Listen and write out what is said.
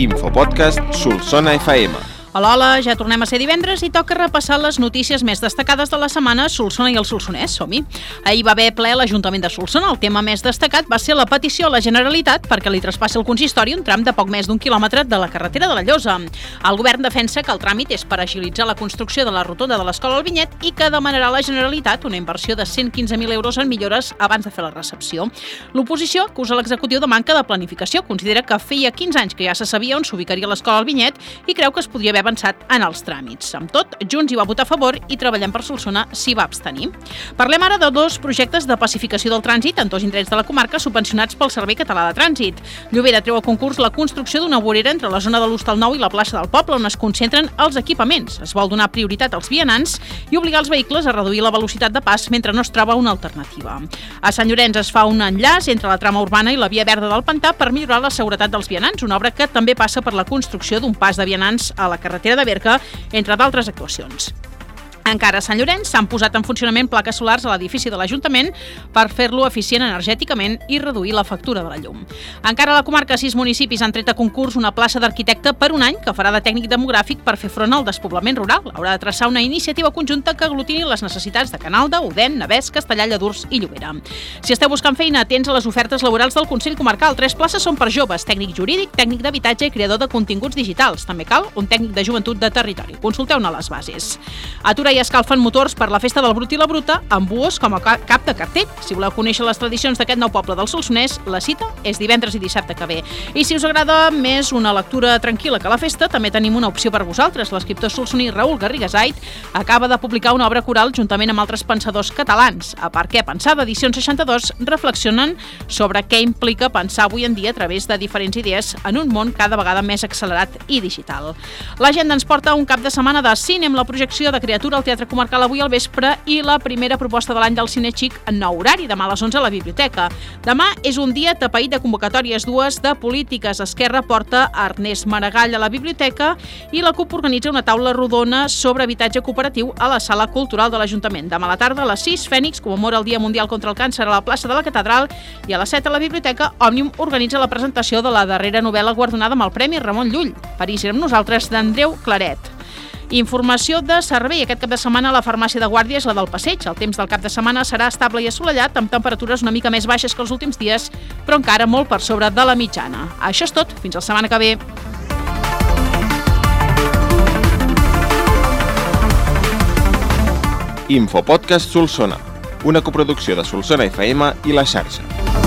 Infopodcast Solsona FM. Hola, hola, ja tornem a ser divendres i toca repassar les notícies més destacades de la setmana a Solsona i el Solsonès. Som-hi. Ahir va haver ple l'Ajuntament de Solsona. El tema més destacat va ser la petició a la Generalitat perquè li traspassi el consistori un tram de poc més d'un quilòmetre de la carretera de la Llosa. El govern defensa que el tràmit és per agilitzar la construcció de la rotonda de l'escola al Vinyet i que demanarà a la Generalitat una inversió de 115.000 euros en millores abans de fer la recepció. L'oposició acusa l'executiu de manca de planificació. Considera que feia 15 anys que ja se sabia on s'ubicaria l'escola al Vinyet i creu que es podria haver haver avançat en els tràmits. Amb tot, Junts hi va votar a favor i Treballem per Solsona s'hi va abstenir. Parlem ara de dos projectes de pacificació del trànsit en dos indrets de la comarca subvencionats pel Servei Català de Trànsit. Llobera treu a concurs la construcció d'una vorera entre la zona de l'Hostal Nou i la plaça del Poble, on es concentren els equipaments. Es vol donar prioritat als vianants i obligar els vehicles a reduir la velocitat de pas mentre no es troba una alternativa. A Sant Llorenç es fa un enllaç entre la trama urbana i la via verda del Pantà per millorar la seguretat dels vianants, una obra que també passa per la construcció d'un pas de vianants a la carretera carretera de Berca, entre d'altres actuacions. Encara a Sant Llorenç s'han posat en funcionament plaques solars a l'edifici de l'Ajuntament per fer-lo eficient energèticament i reduir la factura de la llum. Encara a la comarca, sis municipis han tret a concurs una plaça d'arquitecte per un any que farà de tècnic demogràfic per fer front al despoblament rural. Haurà de traçar una iniciativa conjunta que aglutini les necessitats de Canalda, Udem, Navès, Castellà, Lladurs i Llobera. Si esteu buscant feina, atents a les ofertes laborals del Consell Comarcal. Tres places són per joves, tècnic jurídic, tècnic d'habitatge i creador de continguts digitals. També cal un tècnic de joventut de territori. Consulteu-ne les bases. Atura i escalfen motors per la festa del Brut i la Bruta amb buos com a cap de cartell. Si voleu conèixer les tradicions d'aquest nou poble del Solsonès, la cita és divendres i dissabte que ve. I si us agrada més una lectura tranquil·la que la festa, també tenim una opció per vosaltres. L'escriptor solsoní Raül Garrigasait acaba de publicar una obra coral juntament amb altres pensadors catalans. A part què pensar d'Edicions 62 reflexionen sobre què implica pensar avui en dia a través de diferents idees en un món cada vegada més accelerat i digital. L'agenda ens porta un cap de setmana de cine amb la projecció de criatura al Teatre Comarcal avui al vespre i la primera proposta de l'any del Cine Xic en nou horari, demà a les 11 a la biblioteca. Demà és un dia tapaït de convocatòries dues de polítiques. Esquerra porta Ernest Maragall a la biblioteca i la CUP organitza una taula rodona sobre habitatge cooperatiu a la Sala Cultural de l'Ajuntament. Demà a la tarda a les 6, Fènix comemora el Dia Mundial contra el Càncer a la plaça de la Catedral i a les 7 a la biblioteca Òmnium organitza la presentació de la darrera novel·la guardonada amb el Premi Ramon Llull. París amb nosaltres d'Andreu Claret. Informació de servei. Aquest cap de setmana la farmàcia de guàrdia és la del passeig. El temps del cap de setmana serà estable i assolellat, amb temperatures una mica més baixes que els últims dies, però encara molt per sobre de la mitjana. Això és tot. Fins la setmana que ve. Infopodcast Solsona, una coproducció de Solsona FM i la xarxa.